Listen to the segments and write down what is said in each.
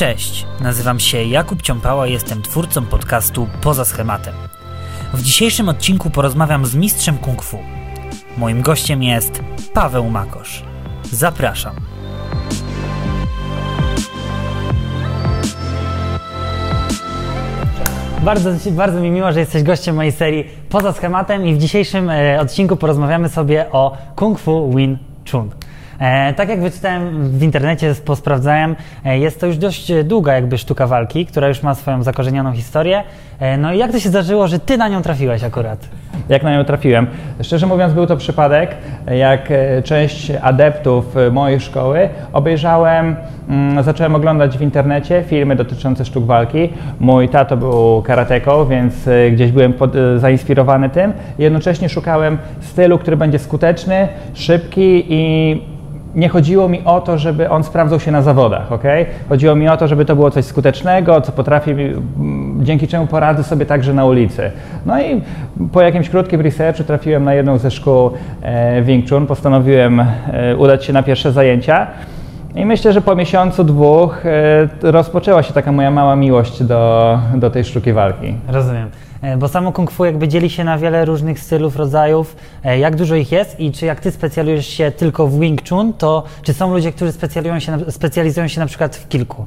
Cześć, nazywam się Jakub Ciąpała i jestem twórcą podcastu Poza Schematem. W dzisiejszym odcinku porozmawiam z mistrzem kung fu. Moim gościem jest Paweł Makosz. Zapraszam. Bardzo, bardzo mi miło, że jesteś gościem mojej serii Poza Schematem i w dzisiejszym e, odcinku porozmawiamy sobie o Kung Fu Wing Chun. E, tak jak wyczytałem w internecie, posprawdzałem, e, jest to już dość długa jakby sztuka walki, która już ma swoją zakorzenioną historię. E, no i jak to się zdarzyło, że ty na nią trafiłeś akurat? jak na nią trafiłem. Szczerze mówiąc, był to przypadek, jak e, część adeptów e, mojej szkoły obejrzałem, mm, zacząłem oglądać w internecie filmy dotyczące sztuk walki. Mój tato był karateką, więc e, gdzieś byłem pod, zainspirowany tym. Jednocześnie szukałem stylu, który będzie skuteczny, szybki i nie chodziło mi o to, żeby on sprawdzał się na zawodach, ok? Chodziło mi o to, żeby to było coś skutecznego, co potrafi, dzięki czemu poradzę sobie także na ulicy. No i po jakimś krótkim researchu trafiłem na jedną ze szkół e, Wing Chun, postanowiłem e, udać się na pierwsze zajęcia. I myślę, że po miesiącu, dwóch e, rozpoczęła się taka moja mała miłość do, do tej sztuki walki. Rozumiem. E, bo samo kung fu jakby dzieli się na wiele różnych stylów, rodzajów. E, jak dużo ich jest i czy jak ty specjalizujesz się tylko w Wing Chun, to czy są ludzie, którzy specjalizują się na, specjalizują się na przykład w kilku?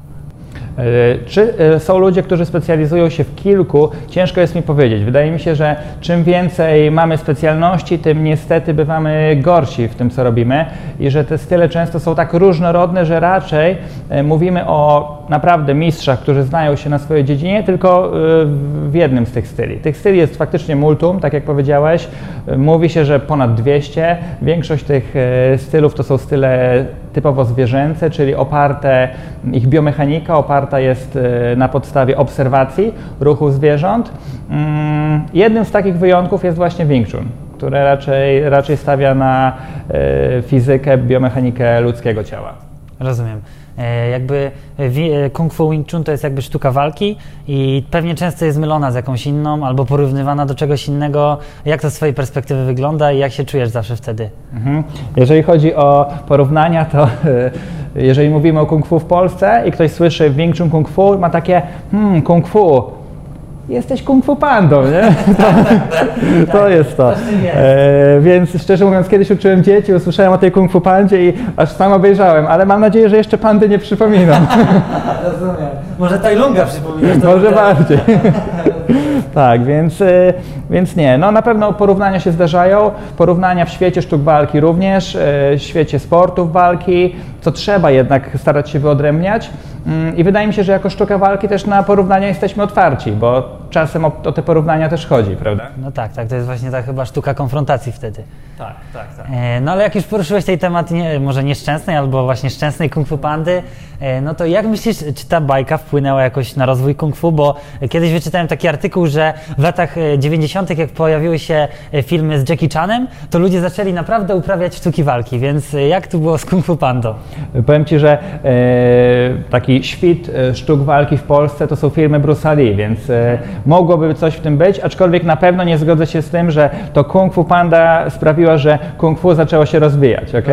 E, czy są ludzie, którzy specjalizują się w kilku? Ciężko jest mi powiedzieć. Wydaje mi się, że czym więcej mamy specjalności, tym niestety bywamy gorsi w tym, co robimy i że te style często są tak różnorodne, że raczej mówimy o naprawdę mistrzach, którzy znają się na swojej dziedzinie, tylko w jednym z tych styli. Tych styli jest faktycznie multum, tak jak powiedziałeś. Mówi się, że ponad 200. Większość tych stylów to są style typowo zwierzęce, czyli oparte, ich biomechanika oparta jest y, na podstawie obserwacji ruchu zwierząt. Mm, jednym z takich wyjątków jest właśnie Wing Chun które raczej, raczej stawia na fizykę, biomechanikę ludzkiego ciała. Rozumiem. E, jakby e, e, Kung Fu Wing Chun to jest jakby sztuka walki i pewnie często jest mylona z jakąś inną albo porównywana do czegoś innego. Jak to z Twojej perspektywy wygląda i jak się czujesz zawsze wtedy? Mhm. Jeżeli chodzi o porównania, to jeżeli mówimy o Kung Fu w Polsce i ktoś słyszy Wing Chun Kung Fu, ma takie hmm, Kung Fu, jesteś kung fu pandą, nie? To, to jest to. E, więc szczerze mówiąc, kiedyś uczyłem dzieci, usłyszałem o tej kung fu pandzie i aż sam obejrzałem, ale mam nadzieję, że jeszcze pandy nie przypominam. Rozumiem. Może Tajlunga przypominasz? Może bardziej. tak, więc, e, więc nie. No na pewno porównania się zdarzają. Porównania w świecie sztuk walki również, e, w świecie sportów walki, co trzeba jednak starać się wyodrębniać. Mm, I wydaje mi się, że jako sztuka walki też na porównania jesteśmy otwarci, bo czasem o, o, te porównania też chodzi, prawda? No tak, tak, to jest właśnie ta chyba sztuka konfrontacji wtedy. Tak, tak, tak. E, no ale jak już poruszyłeś tej temat nie, może nieszczęsnej albo właśnie szczęsnej kung fu pandy, e, no to jak myślisz, czy ta bajka wpłynęła jakoś na rozwój kung fu? Bo kiedyś wyczytałem taki artykuł, że w latach 90. E, jak pojawiły się filmy z Jackie Chanem, to ludzie zaczęli naprawdę uprawiać sztuki walki, więc jak tu było z kung fu pandą? Powiem Ci, że e, taki świt sztuk walki w Polsce to są filmy Bruce Lee, więc e, mogłoby coś w tym być, aczkolwiek na pewno nie zgodzę się z tym, że to Kung Fu Panda sprawiła, że Kung Fu zaczęło się rozwijać, ok?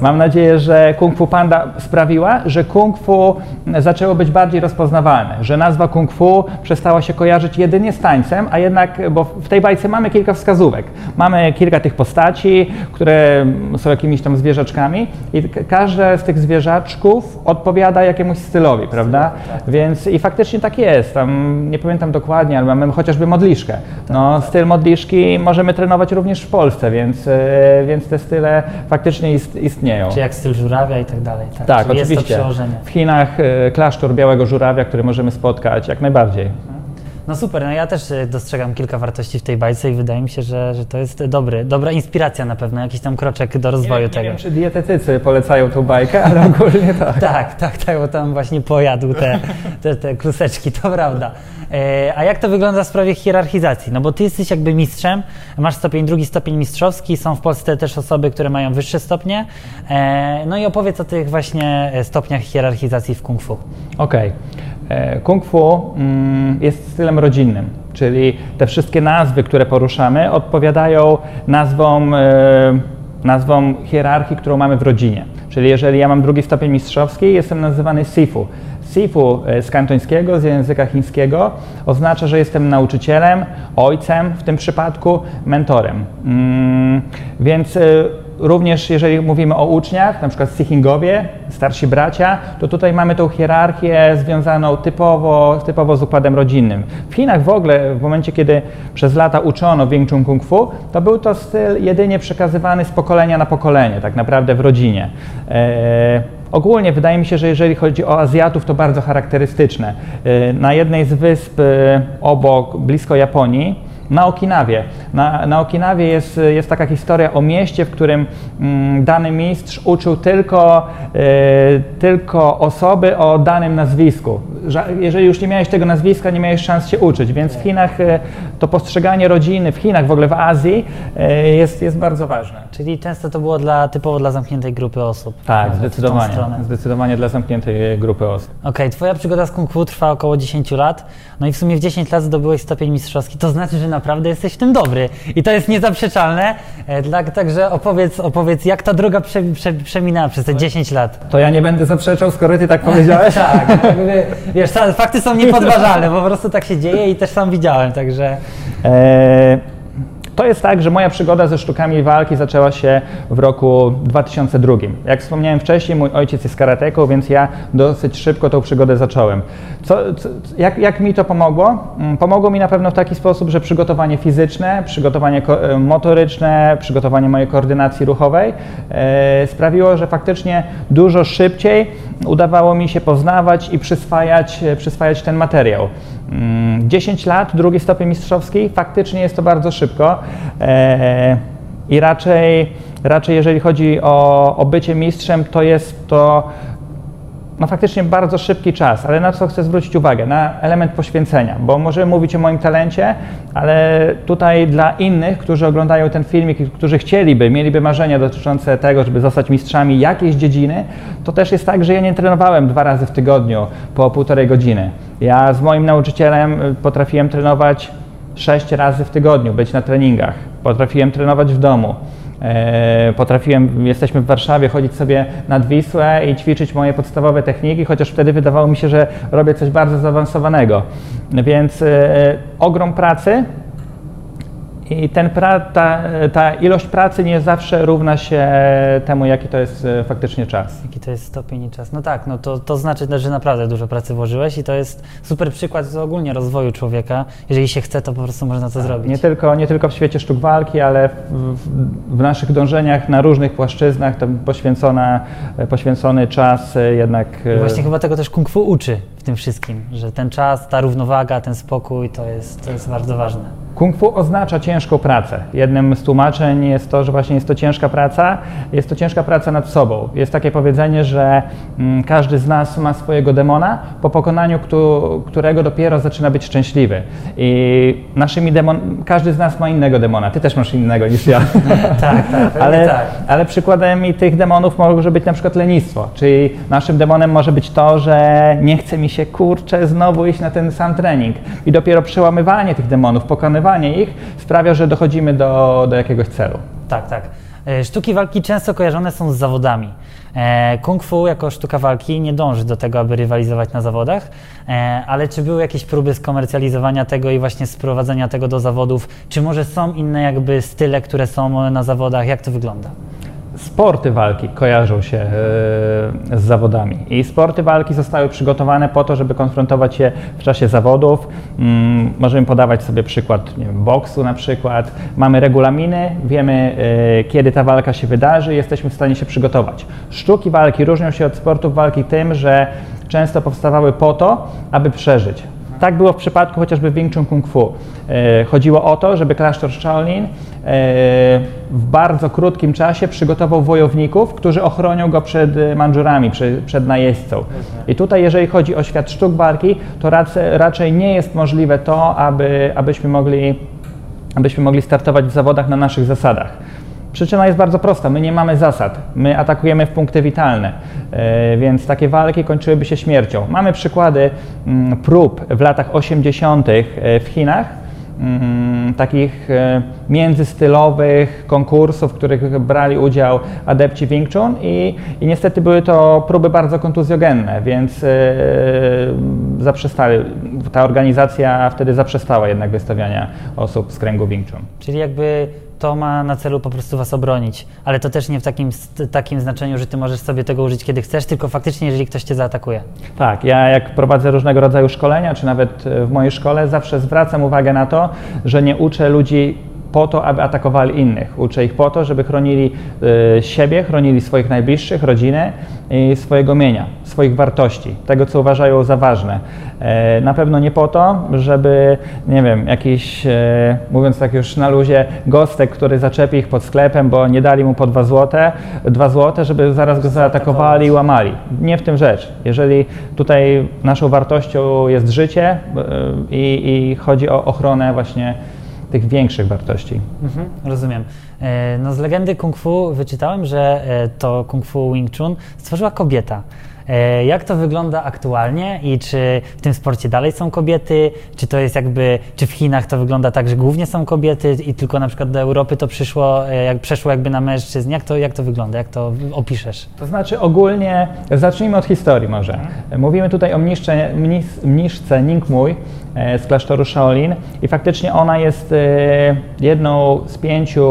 Mam nadzieję, że Kung Fu Panda sprawiła, że Kung Fu zaczęło być bardziej rozpoznawalne, że nazwa Kung Fu przestała się kojarzyć jedynie z tańcem, a jednak, bo w tej bajce mamy kilka wskazówek. Mamy kilka tych postaci, które są jakimiś tam zwierzaczkami i każde z tych zwierzaczków odpowiada jakiemuś stylowi, prawda? Więc i faktycznie tak jest. Tam nie pamiętam dokładnie, ale mamy chociażby modliszkę. No, styl modliszki możemy trenować również w Polsce, więc, e, więc te style faktycznie istnieją. Czy jak styl żurawia i tak dalej. Tak, tak oczywiście. W Chinach e, klasztor białego żurawia, który możemy spotkać, jak najbardziej. No super, no ja też e, dostrzegam kilka wartości w tej bajce i wydaje mi się, że, że to jest dobry, dobra inspiracja na pewno, jakiś tam kroczek do rozwoju nie, tego. Nie wiem, czy dietetycy polecają tą bajkę, ale ogólnie tak. tak, tak, tak, bo tam właśnie pojadł te, te, te kluseczki, to prawda. E, a jak to wygląda w sprawie hierarchizacji? No bo ty jesteś jakby mistrzem, masz stopień drugi, stopień mistrzowski, są w Polsce też osoby, które mają wyższe stopnie. E, no i opowiedz o tych właśnie stopniach hierarchizacji w kung fu. Okej. Okay. E, kung Fu mm, jest stylem rodzinnym, czyli te wszystkie nazwy, które poruszamy, odpowiadają nazwom, e, nazwom hierarchii, którą mamy w rodzinie. Czyli jeżeli ja mam drugi stopień mistrzowski, jestem nazywany Sifu. Sifu e, z kantońskiego, z języka chińskiego oznacza, że jestem nauczycielem, ojcem w tym przypadku, mentorem. Mm, więc e, również jeżeli mówimy o uczniach, na przykład Sichingowie, starsi bracia, to tutaj mamy tą hierarchię związaną typowo, typowo z układem rodzinnym. W Chinach w ogóle, w momencie kiedy przez lata uczono Wing Chun Kung Fu, to był to styl jedynie przekazywany z pokolenia na pokolenie, tak naprawdę w rodzinie. E, ogólnie wydaje mi się, że jeżeli chodzi o Azjatów, to bardzo charakterystyczne. E, na jednej z wysp e, obok, blisko Japonii, na Okinawie. Na, na Okinawie jest, jest taka historia o mieście, w którym mm, dany mistrz uczył tylko, e, tylko osoby o danym nazwisku. Jeżeli już nie miałeś tego nazwiska, nie miałeś szans się uczyć, więc w Chinach e, to postrzeganie rodziny, w Chinach, w ogóle w Azji e, jest, jest bardzo ważne. Czyli często to było dla, typowo dla zamkniętej grupy osób. Tak, zdecydowanie. Zdecydowanie dla zamkniętej grupy osób. Okej, okay, twoja przygoda z Kung Fu trwa około 10 lat, no i w sumie w 10 lat zdobyłeś stopień mistrzowski. To znaczy, że naprawdę jesteś w tym dobry. I to jest niezaprzeczalne. E, także opowiedz, opowiedz jak ta droga prze, prze, przeminęła przez te 10 lat. To ja nie będę zaprzeczał, skoro ty tak powiedziałeś. tak, wiesz, fakty są niepodważalne, po prostu tak się dzieje i też sam widziałem, także... E, to jest tak, że moja przygoda ze sztukami walki zaczęła się w roku 2002. Jak wspomniałem wcześniej, mój ojciec jest karateką, więc ja dosyć szybko tą przygodę zacząłem. Co, co, jak, jak, mi to pomogło? Mm, pomogło mi na pewno w taki sposób, że przygotowanie fizyczne, przygotowanie e, motoryczne, przygotowanie mojej koordynacji ruchowej e, sprawiło, że faktycznie dużo szybciej udawało mi się poznawać i przyswajać, e, przyswajać ten materiał. 10 mm, lat, drugi stopień mistrzowski, faktycznie jest to bardzo szybko e, i raczej, raczej jeżeli chodzi o, o bycie mistrzem, to jest to no faktycznie bardzo szybki czas, ale na co chcę zwrócić uwagę? Na element poświęcenia, bo możemy mówić o moim talencie, ale tutaj dla innych, którzy oglądają ten filmik i którzy chcieliby, mieliby marzenia dotyczące tego, żeby zostać mistrzami jakiejś dziedziny, to też jest tak, że ja nie trenowałem dwa razy w tygodniu po półtorej godziny. Ja z moim nauczycielem y, potrafiłem trenować sześć razy w tygodniu, być na treningach. Potrafiłem trenować w domu. E, potrafiłem, jesteśmy w Warszawie, chodzić sobie nad Wisłę i ćwiczyć moje podstawowe techniki, chociaż wtedy wydawało mi się, że robię coś bardzo zaawansowanego. Więc e, ogrom pracy, i ten pra, ta, ta, ilość pracy nie zawsze równa się temu, jaki to jest e, faktycznie czas. Jaki to jest stopień i czas. No tak, no to, to znaczy, że naprawdę dużo pracy włożyłeś i to jest super przykład ogólnie rozwoju człowieka. Jeżeli się chce, to po prostu można to tak, zrobić. Nie tylko, nie tylko w świecie sztuk walki, ale w, w naszych dążeniach na różnych płaszczyznach to poświęcona, poświęcony czas e, jednak... I właśnie chyba tego też kung fu uczy w tym wszystkim, że ten czas, ta równowaga, ten spokój to jest, to jest bardzo ważne. Kung fu oznacza ciężką pracę. Jednym z tłumaczeń jest to, że właśnie jest to ciężka praca, jest to ciężka praca nad sobą. Jest takie powiedzenie, że mm, każdy z nas ma swojego demona, po pokonaniu którego dopiero zaczyna być szczęśliwy. I naszymi demon, każdy z nas ma innego demona. Ty też masz innego niż ja. tak, tak, ale, tak. ale przykładem tych demonów może być na przykład lenistwo. Czyli naszym demonem może być to, że nie chce mi się kurczę znowu iść na ten sam trening. I dopiero przełamywanie tych demonów, pokonywanie wykonywanie ich sprawia, że dochodzimy do, do jakiegoś celu. Tak, tak. E, sztuki walki często kojarzone są z zawodami. E, kung fu jako sztuka walki nie dąży do tego, aby rywalizować na zawodach, e, ale czy były jakieś próby skomercjalizowania tego i właśnie sprowadzenia tego do zawodów? Czy może są inne jakby style, które są na zawodach? Jak to wygląda? Sporty walki kojarzą się e, z zawodami i sporty walki zostały przygotowane po to, żeby konfrontować się w czasie zawodów. Mm, możemy podawać sobie przykład nie wiem, boksu na przykład. Mamy regulaminy, wiemy e, kiedy ta walka się wydarzy, jesteśmy w stanie się przygotować. Sztuki walki różnią się od sportów walki tym, że często powstawały po to, aby przeżyć. Tak było w przypadku chociażby Wing Chun Kung Fu. E, chodziło o to, żeby klasztor Shaolin e, w bardzo krótkim czasie przygotował wojowników, którzy ochronią go przed Mandżurami, przed najeźdźcą. I tutaj, jeżeli chodzi o świat sztuk walki, to raczej nie jest możliwe to, aby, abyśmy, mogli, abyśmy mogli startować w zawodach na naszych zasadach. Przyczyna jest bardzo prosta. My nie mamy zasad. My atakujemy w punkty witalne, e, więc takie walki kończyłyby się śmiercią. Mamy przykłady mm, prób w latach 80. w Chinach, mm, takich e, międzystylowych konkursów, w których brali udział adepci Wing Chun i, i niestety były to próby bardzo kontuzjogenne, więc e, zaprzestali, ta organizacja wtedy zaprzestała jednak wystawiania osób z kręgu Wing Chun. Czyli jakby to ma na celu po prostu was obronić, ale to też nie w takim, takim znaczeniu, że ty możesz sobie tego użyć kiedy chcesz, tylko faktycznie jeżeli ktoś cię zaatakuje. Tak, ja jak prowadzę różnego rodzaju szkolenia, czy nawet w mojej szkole, zawsze zwracam uwagę na to, że nie uczę ludzi po to, aby atakowali innych. Uczę ich po to, żeby chronili y, siebie, chronili swoich najbliższych, rodzinę i swojego mienia, swoich wartości, tego, co uważają za ważne. E, na pewno nie po to, żeby, nie wiem, jakiś, e, mówiąc tak już na luzie, gostek, który zaczepi ich pod sklepem, bo nie dali mu po dwa złote, dwa złote, żeby zaraz go zaatakowali i łamali. Nie w tym rzecz. Jeżeli tutaj naszą wartością jest życie e, i, i chodzi o ochronę właśnie tych większych wartości. Mhm, rozumiem. E, no z legendy kung fu wyczytałem, że e, to kung fu Wing Chun stworzyła kobieta. E, jak to wygląda aktualnie i czy w tym sporcie dalej są kobiety? Czy to jest jakby, czy w Chinach to wygląda tak, że głównie są kobiety i tylko na przykład do Europy to przyszło, jak przeszło jakby na mężczyzn? Jak to, jak to wygląda? Jak to opiszesz? To znaczy ogólnie, zacznijmy od historii może. Mówimy tutaj o mniszce, mniszce Ning Mui, E, z klasztoru Shaolin i faktycznie ona jest e, jedną z pięciu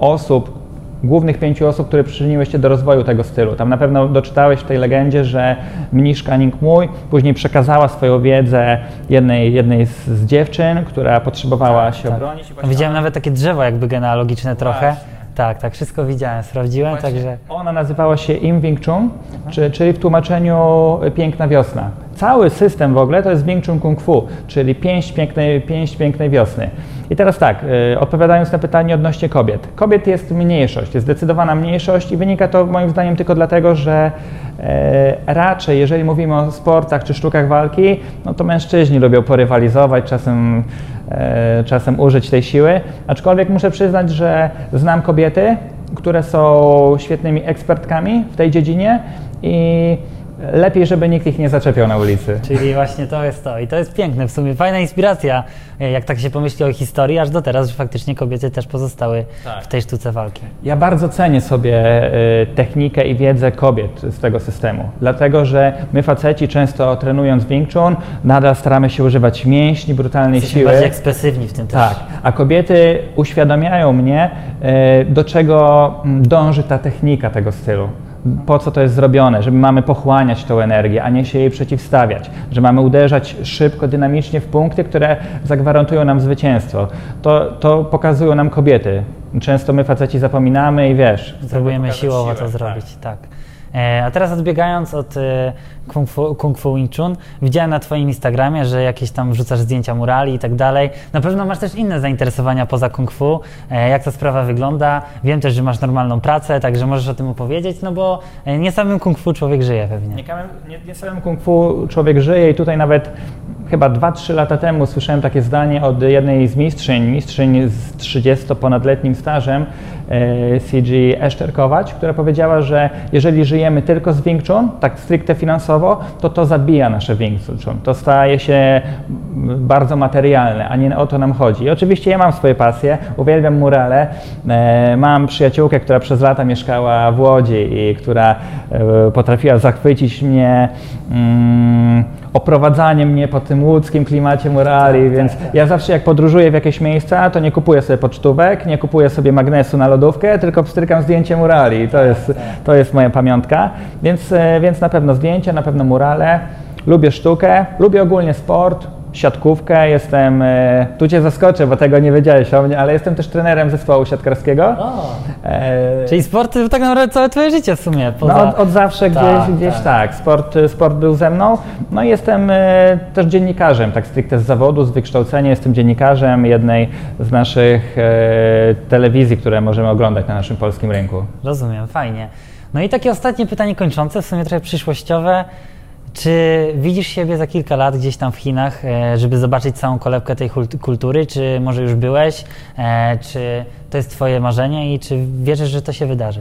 osób, głównych pięciu osób, które przyczyniły się do rozwoju tego stylu. Tam na pewno doczytałeś w tej legendzie, że mniszka Ning Mui później przekazała swoją wiedzę jednej, jednej z, z dziewczyn, która potrzebowała tak, się tak. obronić. Widziałem nawet takie drzewo jakby genealogiczne trochę. Właśnie. Tak, tak, wszystko widziałem, sprawdziłem, Właśnie także... Ona nazywała się Im Wing Chun, czy, czyli w tłumaczeniu Piękna Wiosna. Cały system w ogóle to jest Wing Chun Kung Fu, czyli pięść pięknej, pięść pięknej wiosny. I teraz tak, y, odpowiadając na pytanie odnośnie kobiet. Kobiet jest mniejszość, jest zdecydowana mniejszość i wynika to moim zdaniem tylko dlatego, że e, raczej jeżeli mówimy o sportach czy sztukach walki, no to mężczyźni lubią porywalizować, czasem E, czasem użyć tej siły. Aczkolwiek muszę przyznać, że znam kobiety, które są świetnymi ekspertkami w tej dziedzinie i lepiej, żeby nikt ich nie zaczepiał na ulicy. Czyli właśnie to jest to. I to jest piękne w sumie. Fajna inspiracja, e, jak tak się pomyśli o historii, aż do teraz, że faktycznie kobiety też pozostały tak. w tej sztuce walki. Ja bardzo cenię sobie y, technikę i wiedzę kobiet z tego systemu. Dlatego, że my faceci często trenując Wing Chun, nadal staramy się używać mięśni, brutalnej Jesteśmy siły. bardziej ekspresywni w tym też. Tak. A kobiety uświadamiają mnie, y, do czego mm, dąży ta technika tego stylu po co to jest zrobione, że mamy pochłaniać tą energię, a nie się jej przeciwstawiać, że mamy uderzać szybko, dynamicznie w punkty, które zagwarantują nam zwycięstwo. To, to pokazują nam kobiety. Często my faceci zapominamy i wiesz. Próbujemy siłowo to zrobić, tak. tak. E, a teraz odbiegając od e, Kung Fu, Kung Fu Wing Chun, widziałem na Twoim Instagramie, że jakieś tam wrzucasz zdjęcia murali i tak dalej. Na pewno masz też inne zainteresowania poza Kung Fu. E, jak ta sprawa wygląda? Wiem też, że masz normalną pracę, także możesz o tym opowiedzieć, no bo nie samym Kung Fu człowiek żyje pewnie. Nie, nie, samym Kung Fu człowiek żyje i tutaj nawet chyba 2-3 lata temu słyszałem takie zdanie od jednej z mistrzyń, mistrzyń z 30-ponadletnim stażem, e, CG Eszterkować, która powiedziała, że jeżeli żyjemy tylko z Wing Chun, tak stricte finansowo, to to zabija nasze Wing Chun. To staje się bardzo materialne, a nie o to nam chodzi. I oczywiście ja mam swoje pasje, uwielbiam murale. E, mam przyjaciółkę, która przez lata mieszkała w Łodzi i która e, potrafiła zachwycić mnie mm, oprowadzanie mnie po tym łódzkim klimacie murali, tak, więc tak, tak. ja zawsze jak podróżuję w jakieś miejsca, to nie kupuję sobie pocztówek, nie kupuję sobie magnesu na lodówkę, tylko pstrykam zdjęcie murali to jest, to jest moja pamiątka, więc, e, więc na pewno zdjęcia, na pewno murale. Lubię sztukę, lubię ogólnie sport, siatkówkę, jestem, e, tu Cię zaskoczę, bo tego nie wiedziałeś o mnie, ale jestem też trenerem zespołu siatkarskiego. E, Czyli sport to tak naprawdę całe Twoje życie w sumie. Poza... No od, od zawsze gdzieś, tak, gdzieś tak. tak, Sport, sport był ze mną. No i jestem e, też dziennikarzem, tak stricte z zawodu, z wykształcenia. Jestem dziennikarzem jednej z naszych e, telewizji, które możemy oglądać na naszym polskim rynku. Rozumiem, fajnie. No i takie ostatnie pytanie kończące, w sumie trochę przyszłościowe. Czy widzisz siebie za kilka lat gdzieś tam w Chinach, e, żeby zobaczyć całą kolebkę tej kultury? Czy może już byłeś? E, czy to jest Twoje marzenie i czy wierzysz, że to się wydarzy?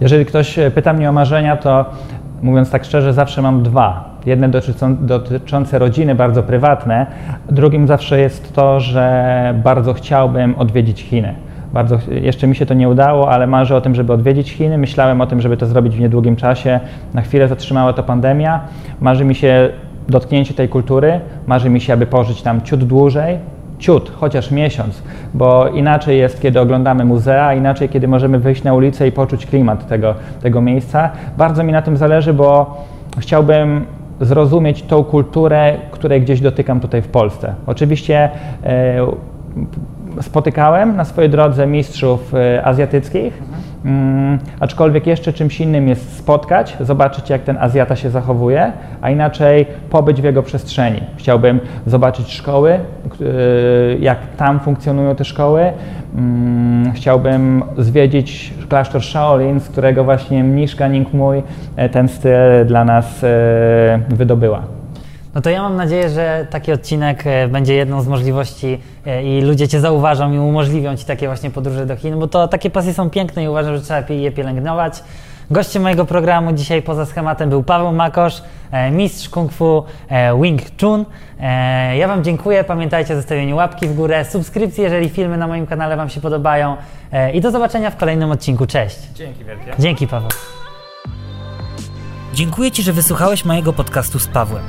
Jeżeli ktoś pyta mnie o marzenia, to mówiąc tak szczerze, zawsze mam dwa. Jedne dotyczące rodziny, bardzo prywatne, drugim zawsze jest to, że bardzo chciałbym odwiedzić Chiny. Bardzo, jeszcze mi się to nie udało, ale marzę o tym, żeby odwiedzić Chiny. Myślałem o tym, żeby to zrobić w niedługim czasie. Na chwilę zatrzymała to pandemia. Marzy mi się dotknięcie tej kultury. Marzy mi się, aby pożyć tam ciut dłużej, ciut, chociaż miesiąc, bo inaczej jest, kiedy oglądamy muzea, inaczej, kiedy możemy wyjść na ulicę i poczuć klimat tego, tego miejsca. Bardzo mi na tym zależy, bo chciałbym zrozumieć tą kulturę, której gdzieś dotykam tutaj w Polsce. Oczywiście e, spotykałem na swojej drodze mistrzów e, azjatyckich, mm, aczkolwiek jeszcze czymś innym jest spotkać, zobaczyć jak ten Azjata się zachowuje, a inaczej pobyć w jego przestrzeni. Chciałbym zobaczyć szkoły, e, jak tam funkcjonują te szkoły. Mm, chciałbym zwiedzić klasztor Shaolin, z którego właśnie mniszka Ningmui e, ten styl dla nas wydobyła. No to ja mam nadzieję, że taki odcinek e, będzie jedną z możliwości e, i ludzie Cię zauważą i umożliwią Ci takie właśnie podróże do Chin, bo to takie pasje są piękne i uważam, że trzeba je pielęgnować. Gościem mojego programu dzisiaj poza schematem był Paweł Makosz, e, mistrz kung fu Wing Chun. Ja Wam dziękuję, pamiętajcie o zostawieniu łapki w górę, subskrypcji, jeżeli filmy na moim kanale Wam się podobają i do zobaczenia w kolejnym odcinku. Cześć. Dzięki wielkie. Dzięki Paweł. Dziękuję Ci, że wysłuchałeś mojego podcastu z Pawłem.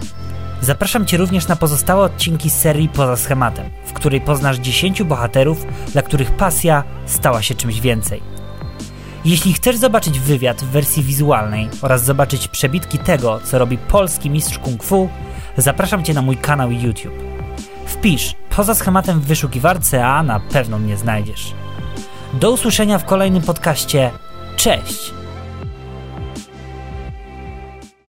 Zapraszam Cię również na pozostałe odcinki serii Poza Schematem, w której poznasz 10 bohaterów, dla których pasja stała się czymś więcej. Jeśli chcesz zobaczyć wywiad w wersji wizualnej oraz zobaczyć przebitki tego, co robi polski mistrz kung fu, zapraszam Cię na mój kanał YouTube. Wpisz poza schematem w wyszukiwarce, a na pewno mnie znajdziesz. Do usłyszenia w kolejnym podcaście. Cześć!